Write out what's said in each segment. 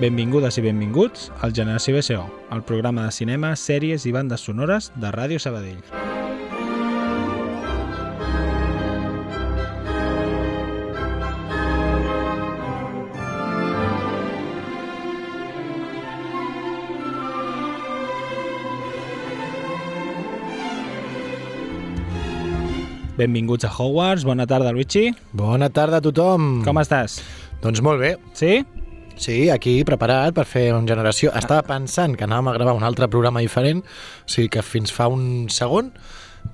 Benvingudes i benvinguts al Generació BSO, el programa de cinema, sèries i bandes sonores de Ràdio Sabadell. Benvinguts a Hogwarts, bona tarda Luigi, Bona tarda a tothom. com estàs? Doncs molt bé. Sí? Sí, aquí preparat per fer una generació. Estava pensant que anàvem a gravar un altre programa diferent, o sigui que fins fa un segon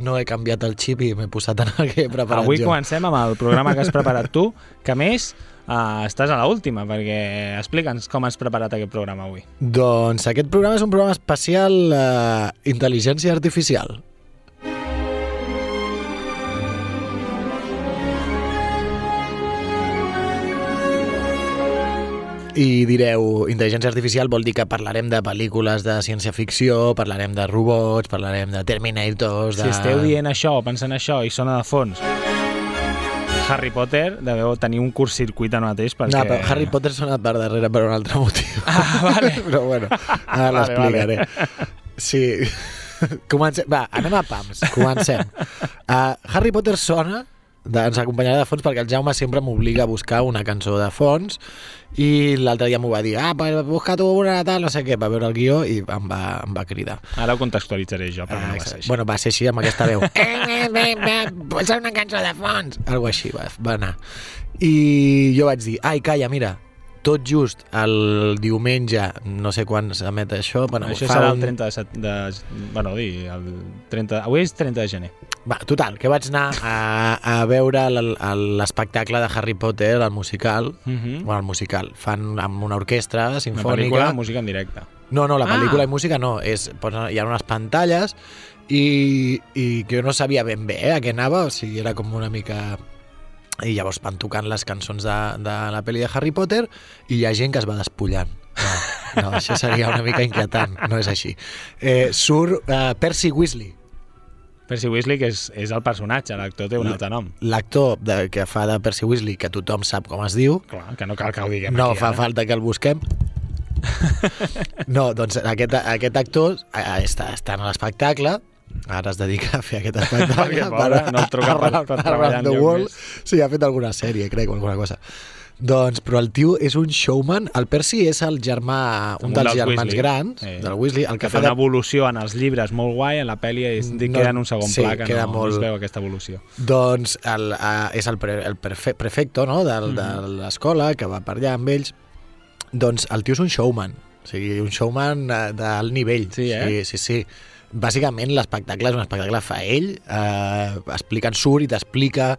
no he canviat el xip i m'he posat en el que he preparat Avui jo. comencem amb el programa que has preparat tu, que a més uh, estàs a l'última, perquè explica'ns com has preparat aquest programa avui. Doncs aquest programa és un programa especial eh, intel·ligència artificial. I direu, intel·ligència artificial vol dir que parlarem de pel·lícules de ciència-ficció, parlarem de robots, parlarem de Terminators... De... Si esteu dient això o pensant això i sona de fons Harry Potter, deveu tenir un curt circuit ara mateix perquè... No, però Harry Potter sona per darrere per un altre motiu. Ah, vale. però bueno, ara Vale, l'explicaré. Sí. Comencem. Va, anem a pams. Comencem. Uh, Harry Potter sona de, ens acompanyarà de fons perquè el Jaume sempre m'obliga a buscar una cançó de fons i l'altre dia m'ho va dir ah, pues busca tu una tal, no sé què, va veure el guió i em va, em va cridar. Ara ho contextualitzaré jo, perquè Ah, no va ser així. Bueno, va ser així amb aquesta veu. eh, eh, eh, posa una cançó de fons. Algo així va, va anar. I jo vaig dir, ai, calla, mira, tot just el diumenge, no sé quan s'emet això, bueno, això serà el 30 de, set, de... Bueno, dir, el 30... Avui és 30 de gener. Va, total, que vaig anar a, a veure l'espectacle de Harry Potter, el musical, Uh -huh. bueno, el musical, fan amb una orquestra Una sinfònica. pel·lícula, música en directe. No, no, la Ah. pel·lícula i música no, és, hi ha unes pantalles i, i que jo no sabia ben bé eh, a què anava, o sigui, era com una mica... I llavors van tocant les cançons de, de la pel·li de Harry Potter i hi ha gent que es va despullant. No, no això seria una mica inquietant, no és així. Eh, surt uh, Percy Weasley, Percy Weasley, que és, és el personatge, l'actor té un altre nom. l'actor que fa de Percy Weasley, que tothom sap com es diu, Clar, que no cal que ho diguem no aquí, fa ara. falta que el busquem. No, doncs aquest, aquest actor eh, està, està en l'espectacle, ara es dedica a fer aquest espectacle. Perquè, pobre, no el truca per- per treballar the world. Sí, ha fet alguna sèrie, crec, o alguna cosa. Doncs, però el tio és un showman. El Percy és el germà, un, Un dels, dels germans Weasley. grans, Eh. del Weasley, el que que, té fa una de... evolució en els llibres molt guai, en la pel·li es, No, queda en un segon sí, pla que queda no, no molt- es veu aquesta evolució. Doncs el, uh, és el, pre, el prefe, prefecto no? del, Mhm. de l'escola, que va per allà amb ells. Doncs el tio és un showman, o sigui, un showman eh, d'alt nivell. Sí, eh? Sí, sí, sí. Bàsicament l'espectacle és un espectacle fa ell, eh, explica, surt i t'explica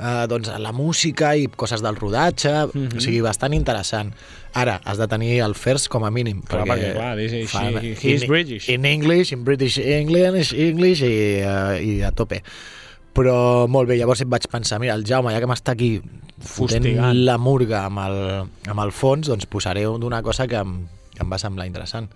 eh, doncs, la música i coses del rodatge, Mhm. o sigui, bastant interessant. Ara, has de tenir el first com a mínim. Clar, perquè, clar, és- és- fan- he- he's in- British. In English, in British English, English i, uh, i a tope. Però molt bé, llavors em vaig pensar, mira, el Jaume, ja que m'està aquí fotent Fustigant. la murga amb el, amb el fons, doncs posaré d'una cosa que em, que em va semblar interessant.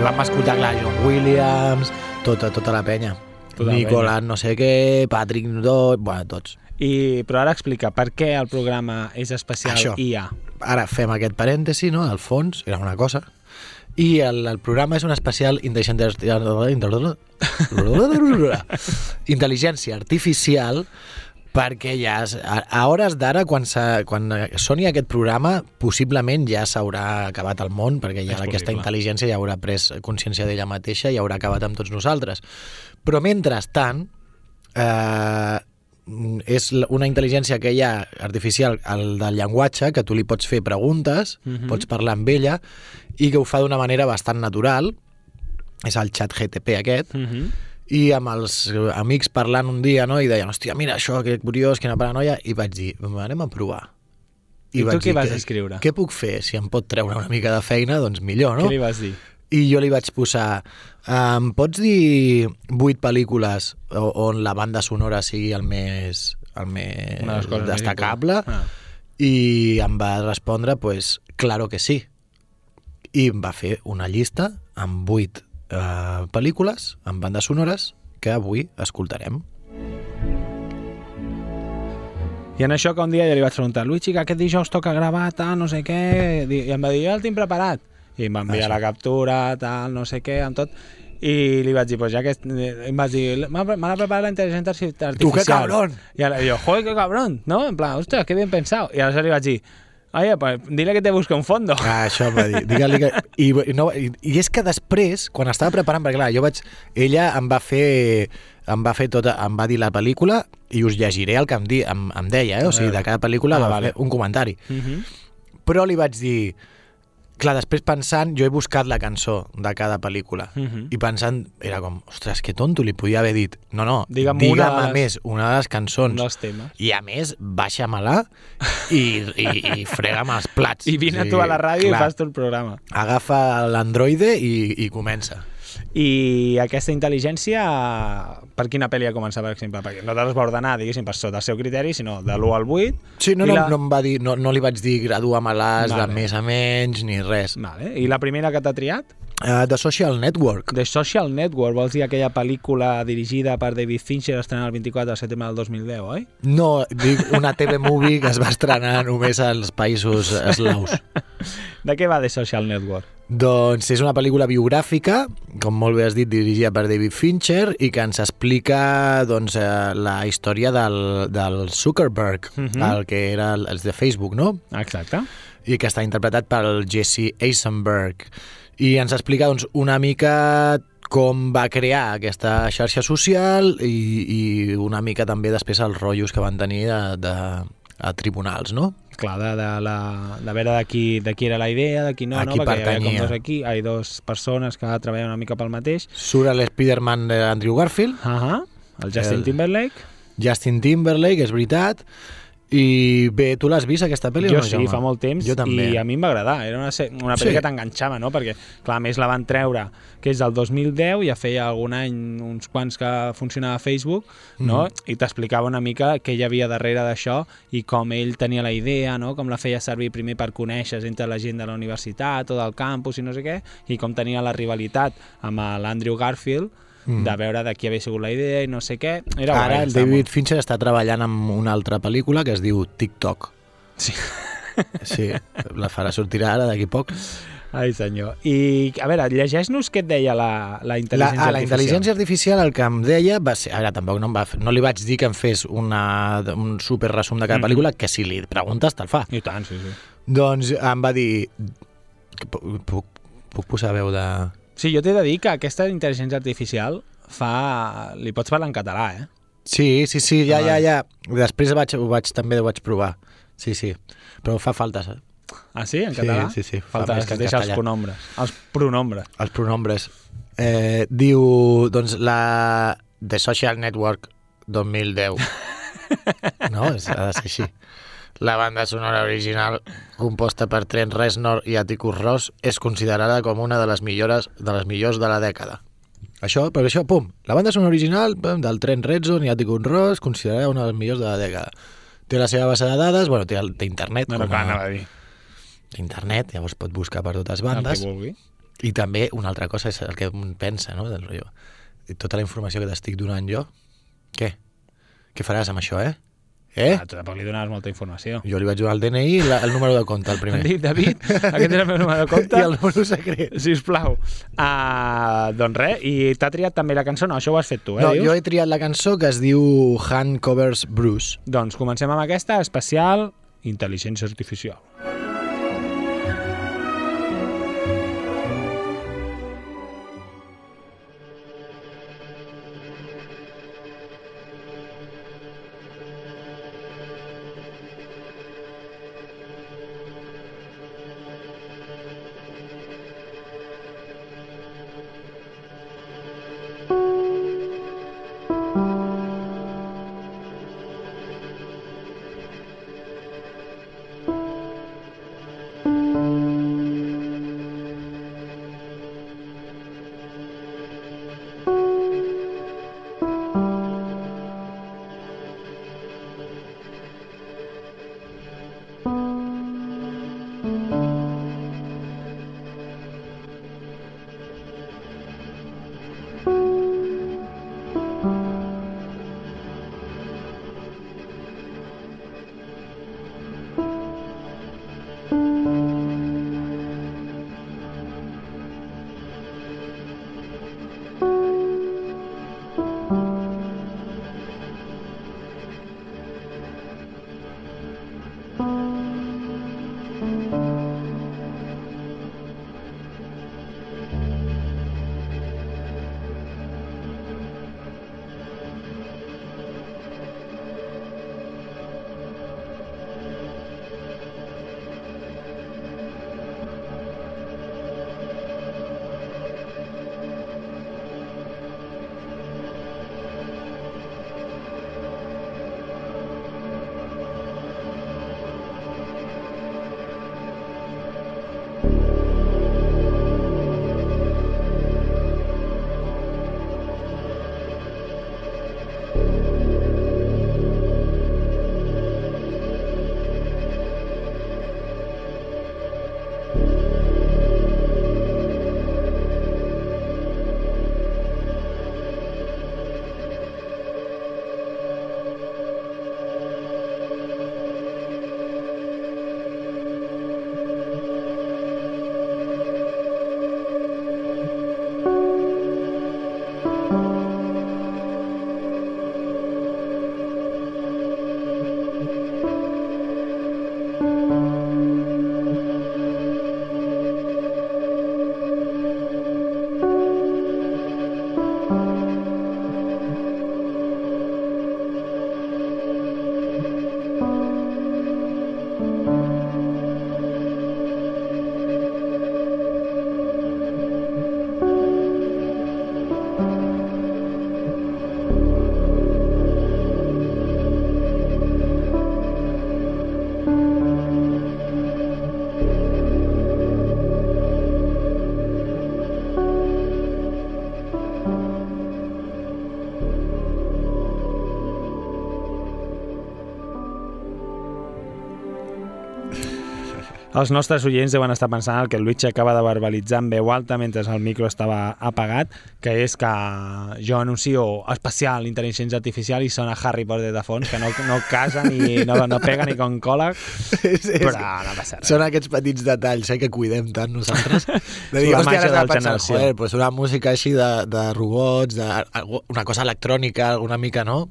I vam escoltar, clar, John Williams, tota, tota la penya. Tota la Nicolas no sé què, Patrick Nudot, bueno, tots. I, però ara explica per què el programa és especial Això. IA. Ara fem aquest parèntesi, no?, del fons, era una cosa, i el, el programa és un especial intel·ligència artificial perquè ja a, a hores d'ara quan, quan soni aquest programa possiblement ja s'haurà acabat el món perquè ja És aquesta possible. intel·ligència ja haurà pres consciència d'ella mateixa i haurà acabat amb tots nosaltres però mentrestant eh, és una intel·ligència que hi ha artificial el del llenguatge, que tu li pots fer preguntes, Mhm. pots parlar amb ella i que ho fa d'una manera bastant natural és el xat GTP aquest Mm -hmm. I amb els amics parlant un dia no? i deien, hòstia, mira això, que curiós, quina paranoia i vaig dir, "Va, anem a provar I tu vaig què dir, vas "Què- escriure? Què puc fer? Si em pot treure una mica de feina, doncs millor, no? Què li vas dir? I jo li vaig posar, em pots dir vuit pel·lícules on la banda sonora sigui el més, el més destacable? importants. I em va respondre, pues, claro que sí. I em va fer una llista amb vuit eh, pel·lícules, amb bandes sonores, que avui escoltarem. I en això que un dia jo li vaig preguntar Luigi, que aquest dijous toca gravar, tal, no sé què, i em va dir, jo el tinc preparat. I em va enviar Això. la captura, tal, no sé què, amb tot. I li vaig dir, pues ja que... Em vas dir, m'ha me l'ha preparat la intel·ligència arti- artificial. Tu, que cabrón! I ara jo, joder, que cabrón, ¿no? En plan, ostres, qué bien pensado. I aleshores li vaig dir, oye, pues dile que te busque un fondo. Ah, això em va dir. Digue-li que... I, i no, i, I és que després, quan estava preparant, perquè clar, jo vaig... Ella em va fer em va fer tota, em va dir la pel·lícula i us llegiré el que em, di, em, em deia, eh? o sigui, de cada pel·lícula Ah, va vale. fer un comentari. Uh -huh. Però li vaig dir, clar, després pensant, jo he buscat la cançó de cada pel·lícula Mhm. i pensant, era com, ostres, que tonto, li podia haver dit, no, no, Digue'm digue'm una a les- més una de les Un cançons dels temes. i a més, baixa-me-la i, i, i frega'm els plats. I vine tu a la ràdio i fas tu el programa. Agafa l'androide i, i comença. I aquesta intel·ligència, per quina pel·li ha començat, per exemple? Perquè no te les va ordenar, diguéssim, per sota el seu criteri, sinó de l'1 al 8. Sí, no, no, la... no, em va dir, no, no li vaig dir gradua-me-les Vale. de més a menys ni res. Vale. I la primera que t'ha triat? Uh, The Social Network. The Social Network, vols dir aquella pel·lícula dirigida per David Fincher estrenada el 24 de setembre del 2010, oi? No, dic una TV movie que es va estrenar només als països eslaus. De què va The Social Network? Doncs és una pel·lícula biogràfica, com molt bé has dit, dirigida per David Fincher i que ens explica doncs, eh, la història del, del Zuckerberg, Mhm. el que era el, els de Facebook, no? Exacte. i que està interpretat pel Jesse Eisenberg. I ens explica doncs, una mica com va crear aquesta xarxa social i, i una mica també després els rotllos que van tenir de, de, a tribunals, no? Clar, de, de, la, de veure de qui, de qui era la idea, de qui no, no? perquè hi havia com dos aquí, hi ha dos persones que treballen una mica pel mateix. Surt l'Spiderman d'Andrew Garfield, Uh -huh. El Justin El- Timberlake. Justin Timberlake, és veritat, i bé, tu l'has vist aquesta pel·li o Jo no, sí, Jaume? fa molt temps Jo també. i a mi em va agradar, era una, una pel·li Sí. que t'enganxava, no? perquè clar, més la van treure que és del 2010, ja feia algun any uns quants que funcionava Facebook no? Mhm. i t'explicava una mica què hi havia darrere d'això i com ell tenia la idea, no? com la feia servir primer per conèixer entre la gent de la universitat o del campus i no sé què, i com tenia la rivalitat amb l'Andrew Garfield Mhm. de veure de qui havia sigut la idea i no sé què. Era Ara guai, el David molt- Fincher està treballant en una altra pel·lícula que es diu TikTok. Sí. Sí, la farà sortirà ara d'aquí poc. Ai, senyor. I, a veure, llegeix-nos què et deia la, la La, intel·ligència ah, la artificial. intel·ligència artificial el que em deia va ser... Ara, tampoc no, em va, no li vaig dir que em fes una, un super resum de cada Mhm. pel·lícula, que si li preguntes te'l fa. I tant, sí, sí. Doncs em va dir... puc, puc posar veu de... Sí, jo t'he de dir que aquesta intel·ligència artificial fa... Li pots parlar en català, eh? Sí, sí, sí, ja, ja, ja. Després vaig, ho vaig, també ho vaig provar. Sí, sí. Però fa falta, saps? Ah, sí? En Sí, català? sí, sí, fa Falta que deixa els pronombres. Els pronombres. Els pronombres. Eh, diu, doncs, la The Social Network 2010. No, és, ha de ser així. La banda sonora original, composta per Trent Reznor i Atticus Ross, és considerada com una de les millores de les millors de la dècada. Això, per això, pum, la banda sonora original pum, del Trent Reznor i Atticus Ross, considerada una de les millors de la dècada. Té la seva base de dades, bueno, té, el, té internet, No, com a, a dir. internet, llavors pot buscar per totes bandes. I també una altra cosa és el que un pensa, no? Del rotllo. Tota la informació que t'estic donant jo, què? Què faràs amb això, eh? Eh? Ah, tu tampoc li donaves molta informació. Jo li vaig donar el DNI i la, el número de compte, el primer. dic, David, aquest és el meu número de compte. I el número secret. Sisplau. Uh, doncs res, i t'ha triat també la cançó? No, això ho has fet tu, eh, No, dius? jo he triat la cançó que es diu Hand Covers Bruce. Doncs comencem amb aquesta, especial intel·ligència artificial. Els nostres oients deuen estar pensant el que el Luigi acaba de verbalitzar en veu alta mentre el micro estava apagat, que és que jo anuncio especial intel·ligència artificial i sona Harry Potter de fons, que no, no casa ni no, no pega ni con cola, És, és, però no passa res. Són aquests petits detalls eh, que cuidem tant nosaltres. De dir, hòstia, ara estava pensant, joder, pues una música així de, de robots, de, una cosa electrònica, una mica, no?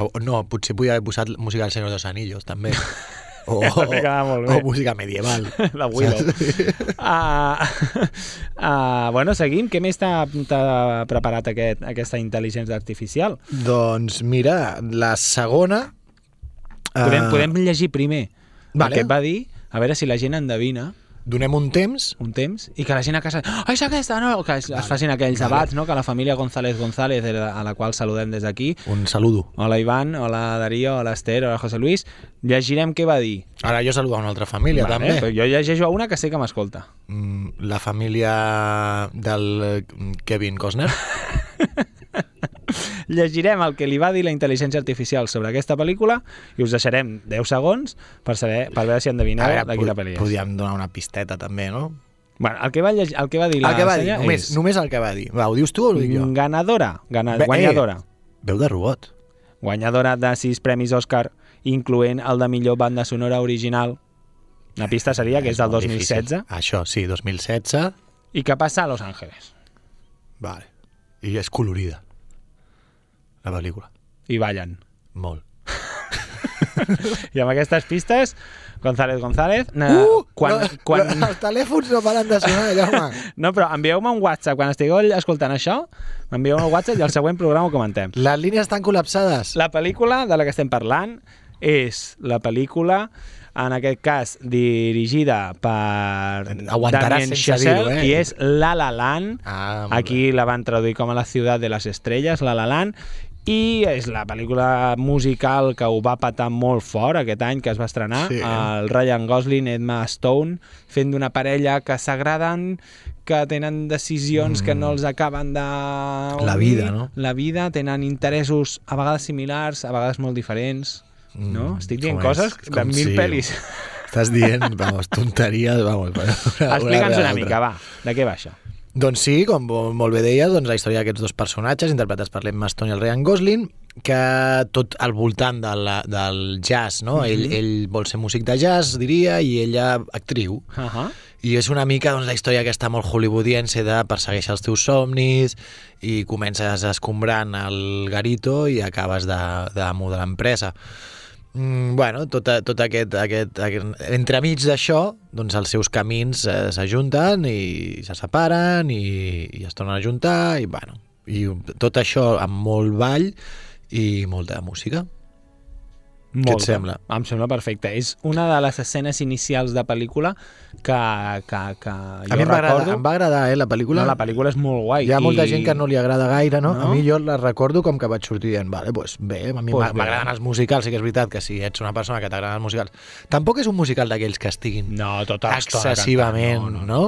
O, no, potser podia haver posat música del Senyor dels Anillos, també. O, molt bé. o música medieval. La Willow. Uh, uh, bueno, seguim. Què més t'ha preparat aquest, aquesta intel·ligència artificial? doncs mira, la segona... Podem, eh, podem llegir primer vale. el que et va dir, a veure si la gent endevina Donem un temps un temps i que la gent a casa... Oh, és aquesta, no? Que es, es facin aquells vale. debats, no? Que la família González González, eh, a la qual saludem des d'aquí. Un saludo. Hola Ivan, hola Darío, hola Esther, hola José Luis. Llegirem què va dir. Ara jo saludo a una altra família, Vale, però també. jo llegeixo a una que sé que m'escolta. Mm, La família del eh, Kevin Costner. Llegirem el que li va dir la intel·ligència artificial sobre aquesta pel·lícula i us deixarem 10 segons per saber per veure si endevineu de quina pel·li és. podíem donar una pisteta també, no? Bueno, el que va, llegir, el que va dir la el que va dir, només, és només el que va dir. Va, ho dius tu o ho dic jo? ganadora, gana, Bé, eh. guanyadora. Veu de robot. Guanyadora de sis premis Òscar incloent el de millor banda sonora original. La pista seria que és del molt 2016. difícil. Això, sí, 2016. I que passa a Los Angeles. Vale. I és colorida, la pel·lícula. I ballen. Molt. I amb aquestes pistes, González González... Na, Uh! quan, no, quan... no, els telèfons no paren de sonar, Jaume. No, però envieu-me un WhatsApp. Quan estigueu escoltant això, m'envieu un WhatsApp i al següent programa ho comentem. Les línies estan col·lapsades. La pel·lícula de la que estem parlant és la pel·lícula en aquest cas dirigida per Aguantaràs Damien Chazelle eh? i és La La Land Ah, aquí la van traduir com a la ciutat de les estrelles La La Land i és la pel·lícula musical que ho va patar molt fort aquest any que es va estrenar Sí. el Ryan Gosling Emma Stone fent d'una parella que s'agraden que tenen decisions que no els acaben de... Mm. La vida, no? La vida, tenen interessos a vegades similars, a vegades molt diferents no? Estic dient Mm, com és? coses de Com mil si- pel·lis. Estàs dient, vamos, tonteries, vamos. Una, Explica'ns una altra. mica, va. De què va això? Doncs sí, com molt bé deies, doncs la història d'aquests dos personatges, interpretats per l'Emma Stone i el Ryan Gosling, que tot al voltant de la, del jazz, no? ell, ell vol ser músic de jazz, diria, i ella actriu. Uh -huh. I és una mica doncs, la història aquesta molt hollywoodiense de persegueixer els teus somnis i comences escombrant el garito i acabes de, de l'empresa. Mm, bueno, tot, a- tot aquest, aquest, aquest... Entremig d'això, doncs els seus camins eh, s'ajunten i se separen i, i es tornen a ajuntar i, bueno, i tot això amb molt ball i molta música. Molt et bé. sembla? Em sembla perfecte. És una de les escenes inicials de pel·lícula que, que, que a jo mi em va, agradar, recordo... em va agradar, eh, la pel·lícula. No, la pel·lícula és molt guai. Hi ha molta i... gent que no li agrada gaire, no? No? A mi jo la recordo com que vaig sortir dient, vale, pues bé, a mi Pues m'agraden els musicals, sí que és veritat que si ets una persona que t'agraden els musicals. Tampoc és un musical d'aquells que estiguin No, tota excessivament, cantant, no?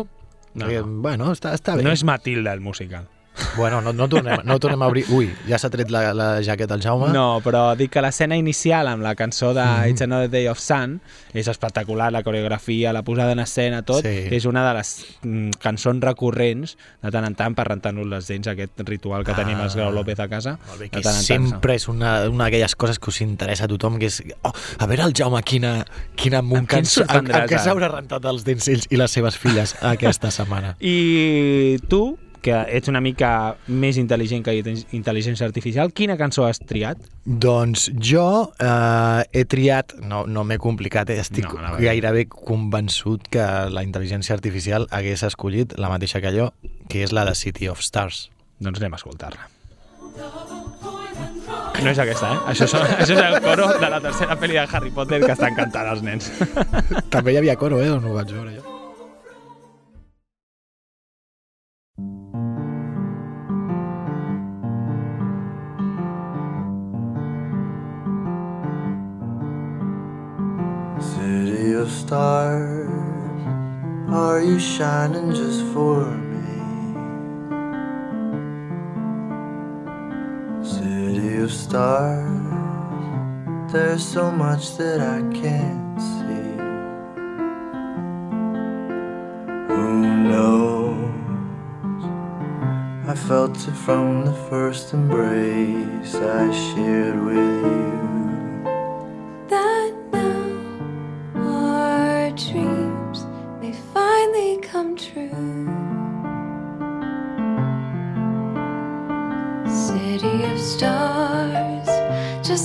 No, Perquè, no. Bueno, està, està bé. No és Matilda, el musical. Bueno, no, no, tornem, no tornem a obrir... Ui, ja s'ha tret la, la jaqueta al Jaume. No, però dic que l'escena inicial amb la cançó de Mhm. It's Another Day of Sun és espectacular, la coreografia, la posada en escena, tot. Sí. És una de les mm, cançons recurrents de tant en tant per rentar-nos les dents, aquest ritual que Ah. tenim els Grau López a casa. Molt bé, que tant en tant. sempre és una, una d'aquelles coses que us interessa a tothom, que és... Oh, a veure el Jaume, quina, quina amb un cançó... Sorprendràs, què s'haurà rentat els dents ells i les seves filles aquesta setmana? I tu, que ets una mica més intel·ligent que intel·ligència artificial, quina cançó has triat? Doncs jo eh, he triat, no, no m'he complicat, eh, estic No, no, gairebé convençut que la intel·ligència artificial hagués escollit la mateixa que jo, que és la de City of Stars. Doncs anem a escoltar-la. No és aquesta, eh? Això és, això és el coro de la tercera pel·li de Harry Potter que estan cantant els nens. També hi havia coro, eh? On ho vaig veure jo. City of stars, are you shining just for me? City of stars, there's so much that I can't see. Who knows? I felt it from the first embrace I shared with you. that now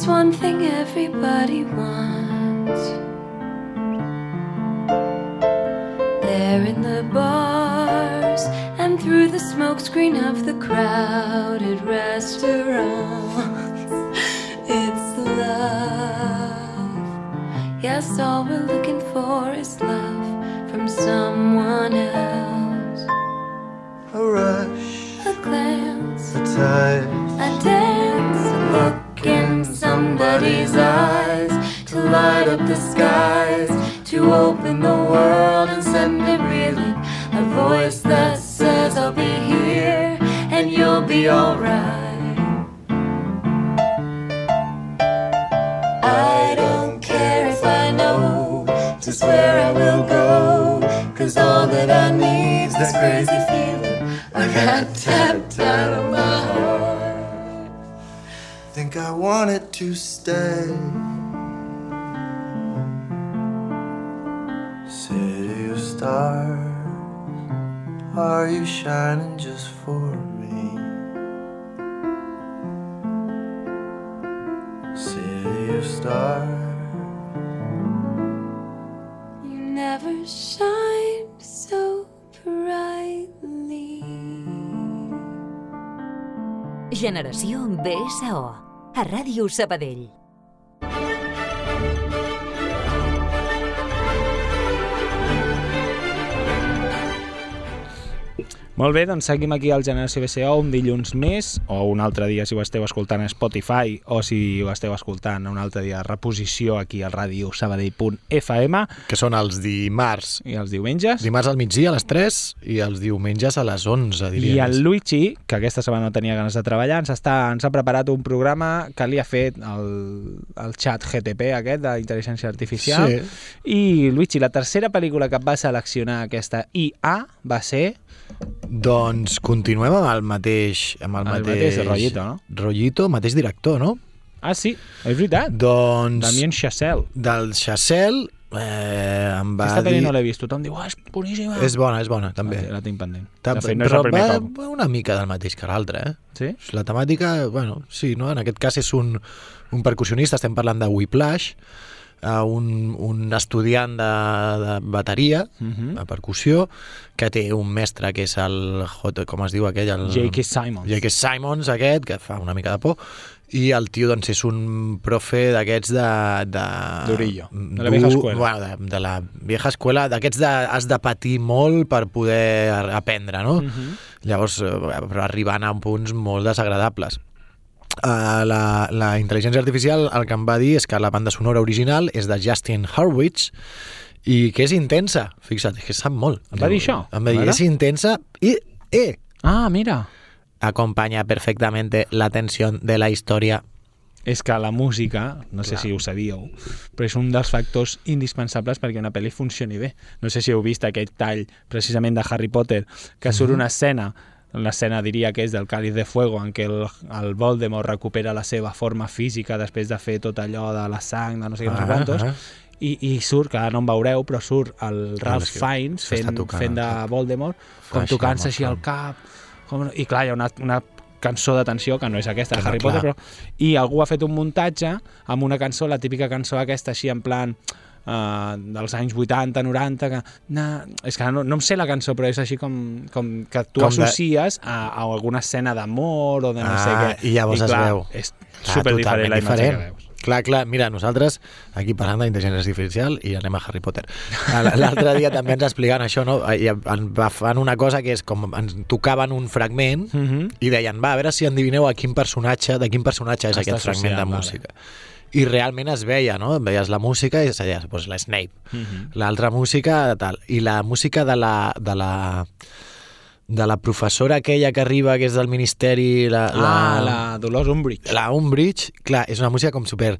one thing everybody wants. There in the bars and through the smokescreen of the crowded restaurants. Generació BSO. A Ràdio Sabadell. Molt bé, doncs seguim aquí al Generació BCO un dilluns més, o un altre dia si ho esteu escoltant a Spotify, o si ho esteu escoltant un altre dia a reposició aquí al ràdio sabadell.fm, Que són els dimarts. i els diumenges. Dimarts al migdia a les 3 i els diumenges a les 11, diria. I el. Luigi, que aquesta setmana no tenia ganes de treballar, ens, està, ens ha preparat un programa que li ha fet el, el xat GTP aquest d'intel·ligència artificial. Sí. I, Luigi, la tercera pel·lícula que va seleccionar aquesta IA va ser... Doncs continuem amb el mateix... Amb el, El mateix Rollito, no? Rollito, mateix director, no? Ah, sí, és veritat. Doncs... Damien Chazelle. Del Chassel eh, em va Aquesta dir... pel·li no l'he vist. Tothom diu, oh, és boníssima. És bona, és bona, també. La, la tinc pendent. Ta- De fet, no és però el primer va cop. una mica del mateix que l'altre, eh? Sí? La temàtica, bueno, sí, no? En aquest cas és un, un percussionista, estem parlant de Whiplash, uh, un, un estudiant de, de bateria, Mhm. de percussió, que té un mestre que és el, com es diu aquell? El, J.K. Simons. J.K. Simons, aquest, que fa una mica de por, i el tio doncs, és un profe d'aquests de... de D'Orillo, de la vieja escuela. Bueno, de, de la vieja escuela, d'aquests de has de patir molt per poder aprendre, no? Mhm. Llavors, eh, però arribant a punts molt desagradables. Uh, la, la intel·ligència artificial el que em va dir és que la banda sonora original és de Justin Hurwitz i que és intensa, fixa't, que sap molt. Em va dir això? Em va dir, és intensa i, eh, Ah, mira. acompaña perfectamente la tensión de la historia. És que la música, no sé si ho sabíeu, però és un dels factors indispensables perquè una pel·li funcioni bé. No sé si heu vist aquest tall precisament de Harry Potter, que surt una escena l'escena diria que és del Cáliz de Fuego en què el, el Voldemort recupera la seva forma física després de fer tot allò de la sang, de no sé què, no Ah, quantos, ah. i, i surt, que ara no en veureu, però surt el Ralph és que Fiennes fent, tocant fent de. Voldemort, com tocant-se així al cap, com, i clar, hi ha una, una cançó de tensió que no és aquesta Que de no, Harry clar. Potter, però i algú ha fet un muntatge amb una cançó, la típica cançó aquesta així en plan uh, dels anys 80, 90, que na, és que no, no em sé la cançó, però és així com, com que tu Com de- associes a, a alguna escena d'amor o de no Ah, sé què. i llavors es clar, veu. És Clar, super diferent totalment la imatge diferent. que veus. Clar, clar, mira, nosaltres aquí parlant d'intel·ligència artificial i anem a Harry Potter. L'altre dia també ens explicaven això, no? I en- va- fan una cosa que és com ens tocaven un fragment Mhm. i deien, va, a veure si endivineu a quin personatge, de quin personatge és Està aquest fragment de associat, vale. I realment es veia, no? Veies la música i es deia, doncs, l'Snape. Mhm. L'altra música, tal. I la música de la, de la de la professora aquella que arriba, que és del Ministeri... La, Ah, la Dolors Umbridge. la Umbridge, clar, és una música com super...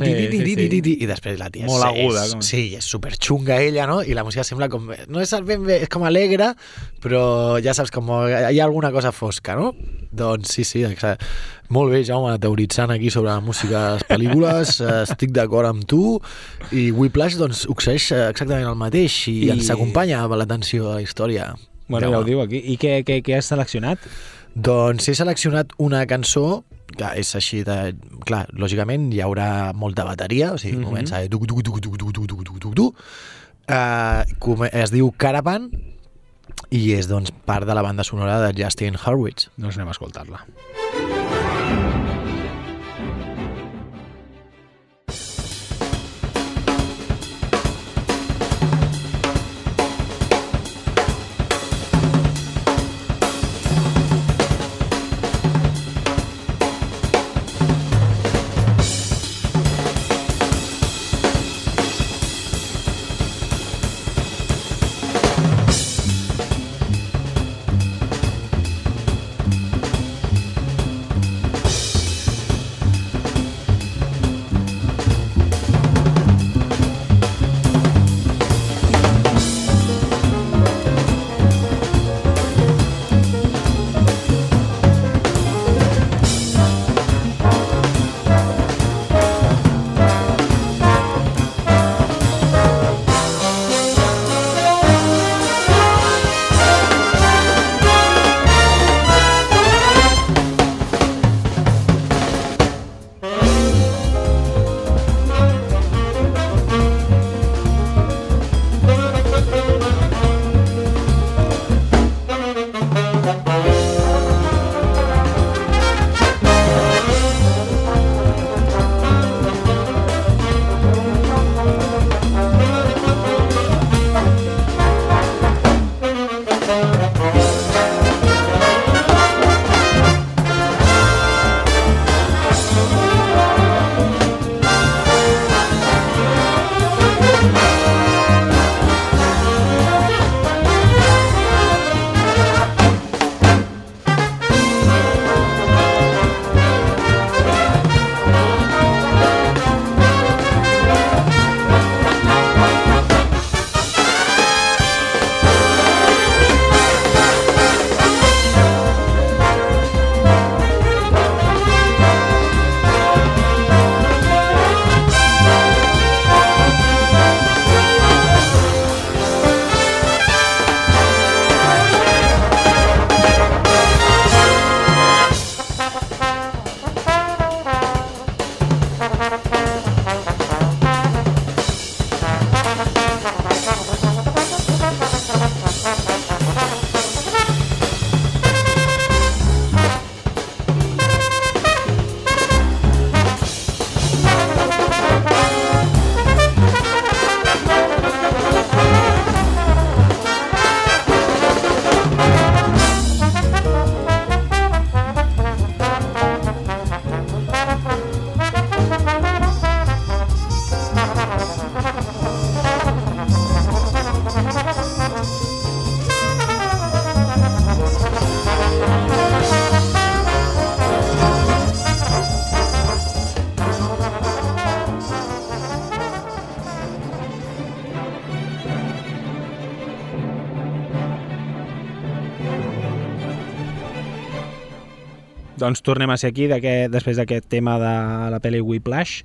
Sí, sí, sí. I després la tia Molt aguda, És, com- sí, és super xunga ella, no? I la música sembla com... No és ben bé, és com alegre, però ja saps, com hi ha alguna cosa fosca, no? Doncs sí, sí, exacte. Molt bé, Jaume, teoritzant aquí sobre la música de les pel·lícules, estic d'acord amb tu, i Whiplash doncs, succeeix exactament el mateix I- I... ens acompanya amb l'atenció a la història. Bueno, ja ho diu aquí. I què, què, què has seleccionat? Doncs he seleccionat una cançó que és així de... Clar, lògicament hi haurà molta bateria, o sigui, Mhm. comença. Uh, es diu Caravan i és doncs part de la banda sonora de Justin Hurwitz. Doncs anem a escoltar-la. Caravan Doncs tornem a ser aquí després d'aquest tema de la pel·li Whiplash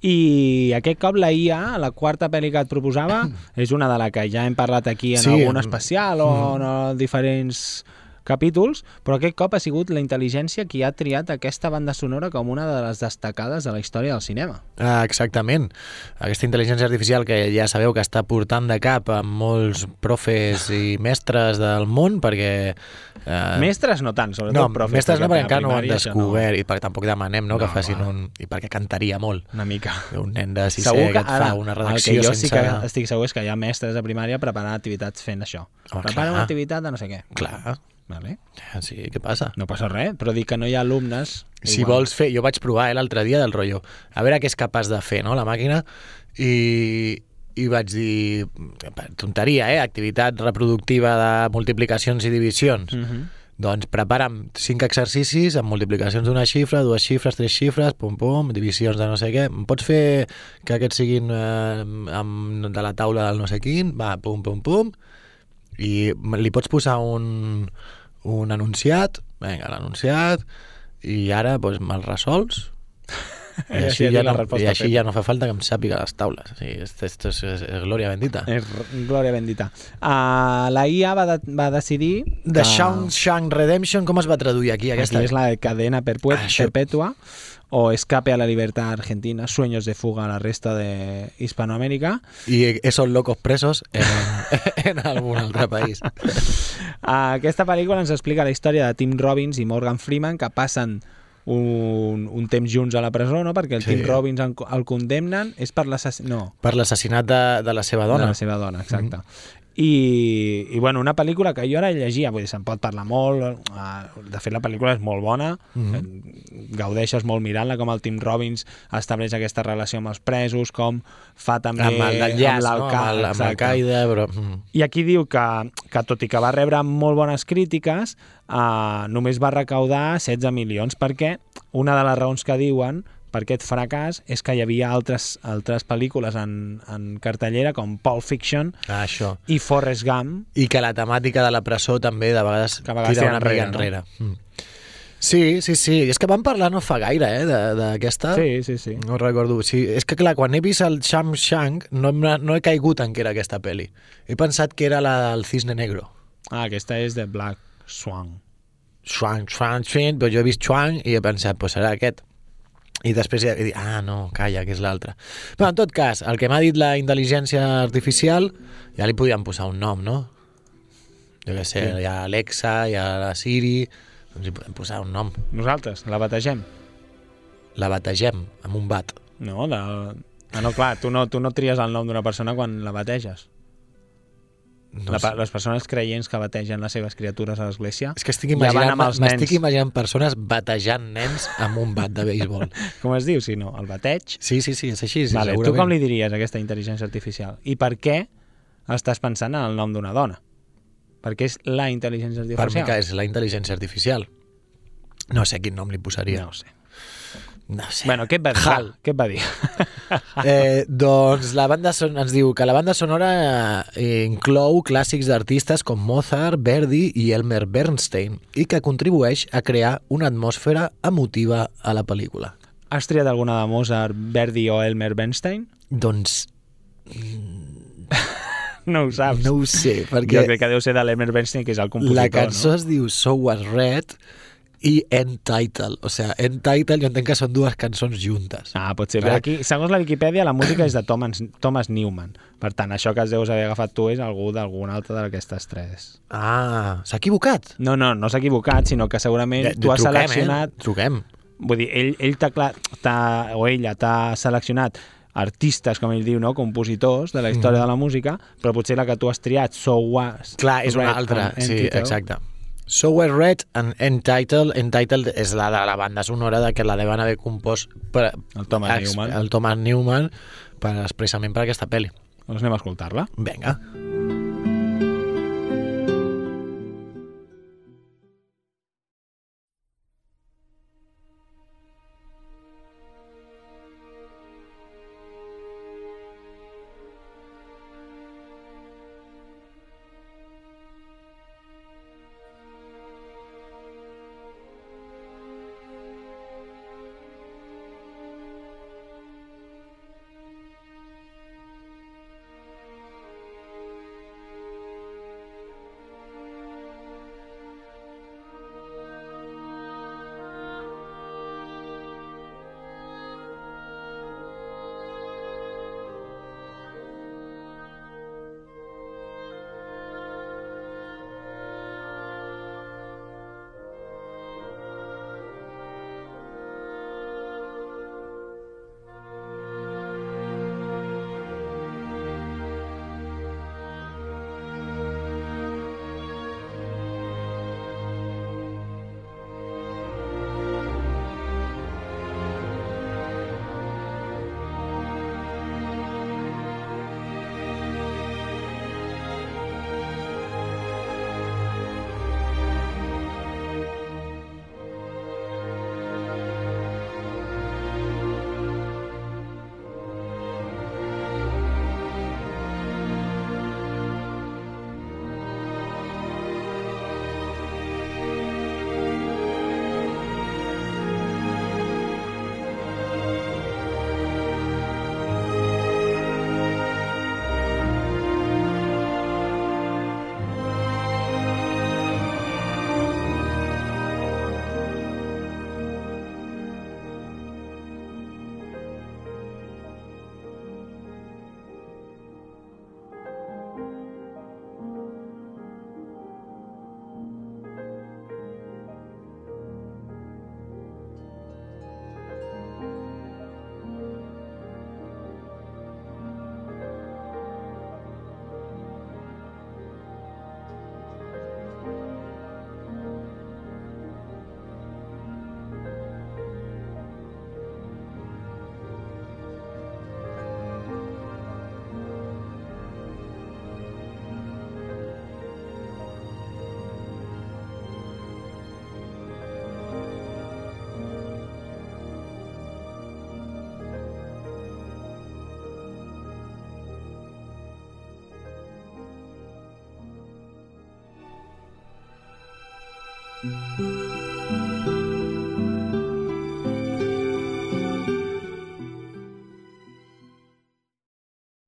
i aquest cop la IA, la quarta pel·li que et proposava, és una de la que ja hem parlat aquí en Sí, algun mm. especial o en diferents capítols, però aquest cop ha sigut la intel·ligència qui ha triat aquesta banda sonora com una de les destacades de la història del cinema. Ah, exactament. Aquesta intel·ligència artificial que ja sabeu que està portant de cap a molts profes i mestres del món perquè... Eh, Mestres no tant, sobretot no, profes. mestres no, perquè encara no ho han descobert i perquè tampoc demanem no, que No, facin clar. un... i perquè cantaria molt. Una mica. Un nen de sisè Segur que, et fa una redacció el que jo sense... sí que estic segur és que hi ha mestres de primària preparant activitats fent això. Oh, Prepara clar. una activitat de no sé què. Clar, Vale? sí, què passa? No passa res, però dic que no hi ha alumnes... Si igual. vols fer... Jo vaig provar eh, l'altre dia del rotllo. A veure què és capaç de fer, no?, la màquina. I, i vaig dir... Tonteria, eh? Activitat reproductiva de multiplicacions i divisions. Mhm. Doncs prepara'm cinc exercicis amb multiplicacions d'una xifra, dues xifres, tres xifres, pum, pum, divisions de no sé què. Em pots fer que aquests siguin eh, amb, de la taula del no sé quin? Va, pum, pum, pum. I li pots posar un, un anunciat, vinga, l'anunciat, i ara doncs, me'l resols, i així, així ja no, i així feta. ja no fa falta que em sàpiga les taules. O sigui, esto, esto és, és, és glòria bendita. És glòria bendita. Uh, la IA va, de, va decidir... The que- Shawshank Redemption, com es va traduir aquí, aquesta? Aquí és la de cadena perpue- Això. perpetua o escape a la libertad argentina, sueños de fuga a la resta de Hispanoamérica. I esos locos presos en, en algun altre país. Aquesta pel·lícula ens explica la història de Tim Robbins i Morgan Freeman que passen un, un temps junts a la presó, no? perquè el Sí. Tim Robbins el, el condemnen, és per l'assassinat... No, Per l'assassinat de, de la seva dona. de la seva dona, exacte. Mm. I, I, bueno, una pel·lícula que jo ara llegia, vull dir, se'n pot parlar molt, uh, de fet la pel·lícula és molt bona, mm -hmm. gaudeixes molt mirant-la, com el Tim Robbins estableix aquesta relació amb els presos, com fa també amb d'enllaç, no? l'Al-Qaeda, però... Mm. I aquí diu que, que tot i que va rebre molt bones crítiques, eh, només va recaudar 16 milions, perquè una de les raons que diuen per aquest fracàs és que hi havia altres, altres pel·lícules en, en cartellera, com Pulp Fiction Ah, això. i Forrest Gump, I que la temàtica de la presó també de vegades, Que a vegades tira una enrere, enrere. Mm. Sí, sí, sí. I és que vam parlar no fa gaire, eh, de- d'aquesta. Sí, sí, sí. No recordo. Sí, és que, clar, quan he vist el Sham Shank no, no he caigut en què era aquesta pel·li. He pensat que era la del Cisne Negro. Ah, aquesta és de Black Swan. Chuang, Chuang, Chuang, però jo he vist Chuang i he pensat, pues serà aquest. I després he dit, ah, no, calla, que és l'altre. Però en tot cas, el que m'ha dit la intel·ligència artificial, ja li podíem posar un nom, no? Jo què sé, Sí. hi ha Alexa, hi ha la Siri, doncs hi podem posar un nom. Nosaltres, la bategem. La bategem amb un bat. No, de... Ah, no, clar, tu no, tu no tries el nom d'una persona quan la bateges. No la, les persones creients que bategen les seves criatures a l'església És que estic imaginant, els m'estic nens. imaginant persones batejant nens amb un bat de béisbol. Com es diu, si no? El bateig? Sí, sí, sí, és així, sí, vale, tu segurament. com li diries aquesta intel·ligència artificial? I per què estàs pensant en el nom d'una dona? Perquè és la intel·ligència Per mi artificial. que és la intel·ligència artificial. No sé quin nom li posaria. No sé. No sé. Bueno, què et va dir? Hal. Què et va dir? Eh, doncs la banda son, ens diu que la banda sonora eh, inclou clàssics d'artistes com Mozart, Verdi i Elmer Bernstein i que contribueix a crear una atmosfera emotiva a la pel·lícula. Has triat alguna de Mozart, Verdi o Elmer Bernstein? Doncs No ho saps. no ho sé, Jo perquè crec que deu ser de l'Elmer Bernstein, que és el compositor, la cançó no? es diu So Was Red i End Title. O sigui, End Title jo entenc que són dues cançons juntes. Ah, pot ser. Clar. Però aquí, segons la Viquipèdia, la música és de Thomas, Thomas Newman. Per tant, això que es deus haver agafat tu és algú d'alguna altra d'aquestes tres. Ah, s'ha equivocat. No, no, no s'ha equivocat, sinó que segurament Eh, tu has truquem, seleccionat... Eh? Truquem. Vull dir, ell, ell t'ha, o ella t'ha seleccionat artistes, com ell diu, no? compositors de la història de la música, però potser la que tu has triat, So Was... Clar, és una altra. Sí, exacte. So Was Red and Entitled. Entitled és la de la banda sonora de que la deuen haver compost per, El Thomas ex- Newman. el Thomas Newman per, expressament per aquesta pel·li. Doncs anem a escoltar-la. Vinga.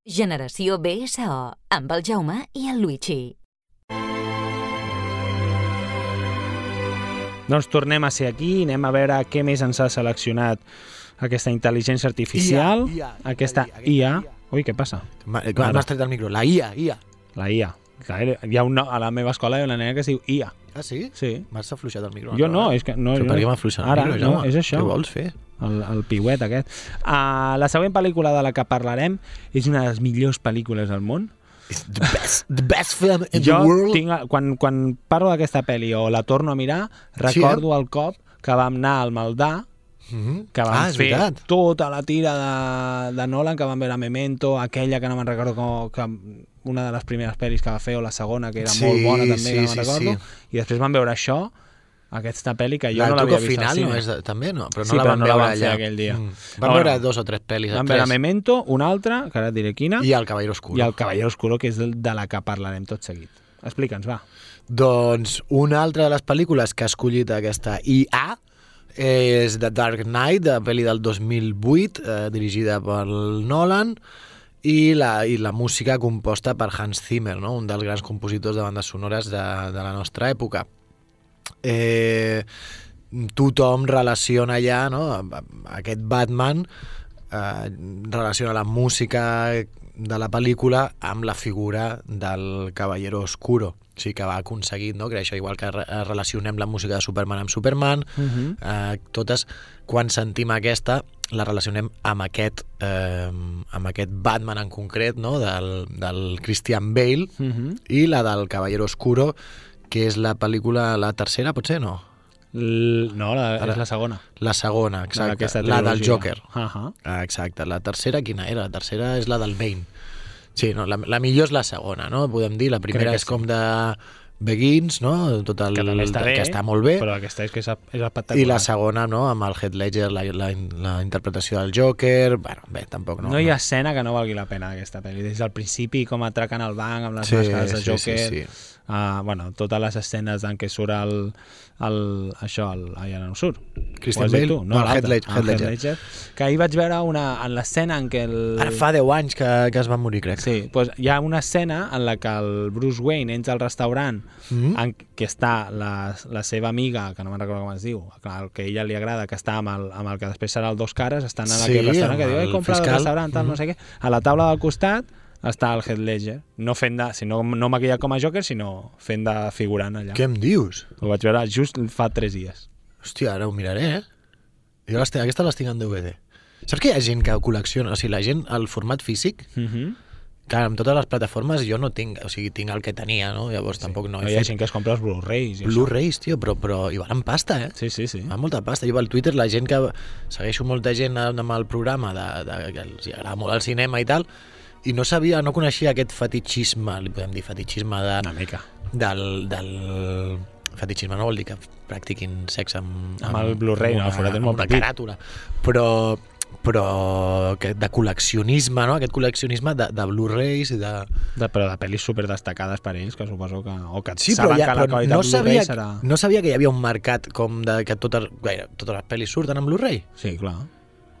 Generació BSO, amb el Jaume i el Luigi. Doncs tornem a ser aquí i anem a veure què més ens ha seleccionat aquesta intel·ligència artificial, IA, IA, aquesta aquesta IA. IA. Ui, què passa? M'has tret el micro? La IA, IA. La IA. Hi ha un, no- a la meva escola hi ha una nena que es diu IA. Ah, sí? Sí. M'has afluixat el micro. Jo no, ara. és que... No, Però jo per no- què m'afluixes el Ara, micro, no, Jaume? és això. Què vols fer? El, el piuet aquest. Uh, la següent pel·lícula de la que parlarem és una de les millors pel·lícules del món. It's the best, the best film in jo the world. tinc, quan, quan parlo d'aquesta pel·li o la torno a mirar, recordo el cop que vam anar al Maldà Mhm. que van ah, fer veritat. tota la tira de, de Nolan, que van veure Memento, aquella que no me'n recordo com, que una de les primeres pel·lis que va fer, o la segona, que era Sí, molt bona també, sí, no sí, recordo, sí. i després van veure això, aquesta pel·li que jo La no l'havia vist al final cine. no és de, també, no? Però no Sí, la van no la veure van fer allà. aquell dia. Mm. No, Van veure bueno. dos o tres pel·lis. Van veure. Memento, una altra, que ara et diré quina, I el Cavallero Oscuro. i el Cavallero Oscuro, que és de, de la que parlarem tot seguit. Explica'ns, va. Doncs una altra de les pel·lícules que ha escollit aquesta IA és The Dark Knight, de pel·li del 2008, eh, dirigida per Nolan, i la, i la música composta per Hans Zimmer, no? un dels grans compositors de bandes sonores de, de la nostra època. Eh, tothom relaciona ja no? aquest Batman eh, relaciona la música de la pel·lícula amb la figura del Caballero Oscuro sigui que va aconseguir no? créixer igual que re relacionem la música de Superman amb Superman Uh -huh. eh, totes quan sentim aquesta la relacionem amb aquest eh, amb aquest Batman en concret no? del, del Christian Bale Uh -huh. i la del Caballero Oscuro que és la pel·lícula, la tercera potser no? L no, la, és la segona. La segona, exacte. La del. Joker. Uh -huh. Ah, exacte. La tercera, quina era? La tercera és la del Bane. Sí, no, la, la millor és la segona, no? Podem dir. La primera és sí. com de Begins, no? Tot el, Que està bé, que està molt bé. Però aquesta és que és, és espectacular. I la segona, no?, amb el Heath Ledger, la, la, la interpretació del Joker... Bueno, bé, tampoc no. No, hi ha escena que no valgui la pena d'aquesta pel·li. Des del principi, com atraquen el banc amb les Sí, màscares de sí, Joker, sí, sí. Uh, bueno, totes les escenes en què surt el, el, això, el, ai, ara no surt. Christian Bale? Tu? No, l'altre. Heath Ledger, Ah, Heath Heath Ledger. Ledger. Que ahir vaig veure una, en l'escena en què el... Ara fa 10 anys que, que es va morir, crec. Sí, doncs hi ha una escena en la que el Bruce Wayne entra al restaurant Mm. en què està la, la seva amiga, que no me'n recordo com es diu, el que a ella li agrada, que està amb el, amb el que després serà el Dos Cares, estan en Sí, aquell restaurant que diu, he el comprat el fiscal." restaurant, tal, no Mhm. sé què. A la taula del costat està el Heath Ledger, no fent de, si no, no maquillat com a Joker, sinó fent de figurant allà. Què em dius? Ho vaig veure just fa tres dies. Hòstia, ara ho miraré, eh? Jo les, aquesta les tinc en DVD. Saps que hi ha gent que col·lecciona, o sigui, la gent, el format físic, Uh -huh. clar, amb totes les plataformes jo no tinc, o sigui, tinc el que tenia, no? Llavors sí. tampoc no No he hi ha fet gent que es compra els Blu-rays. Blu-rays, tio, però, però hi valen pasta, eh? Sí, sí, sí. Va molta pasta. Jo al Twitter la gent que segueixo molta gent amb el programa de, de, que els agrada molt el cinema i tal i no sabia, no coneixia aquest fetichisme, li podem dir fetichisme de, Una mica. del, del fetichisme no vol dir que practiquin sexe amb, Amb el Blu-ray, no, forat amb una caràtula però però que de col·leccionisme, no? aquest col·leccionisme de, de Blu-rays i de... De, però de pel·lis super destacades per ells, que suposo que... O que Sí, però, saben ja, que la però qualitat no, sabia, serà... no sabia que hi havia un mercat com de que totes, gaire, totes les pel·lis surten en Blu-ray. Sí, clar.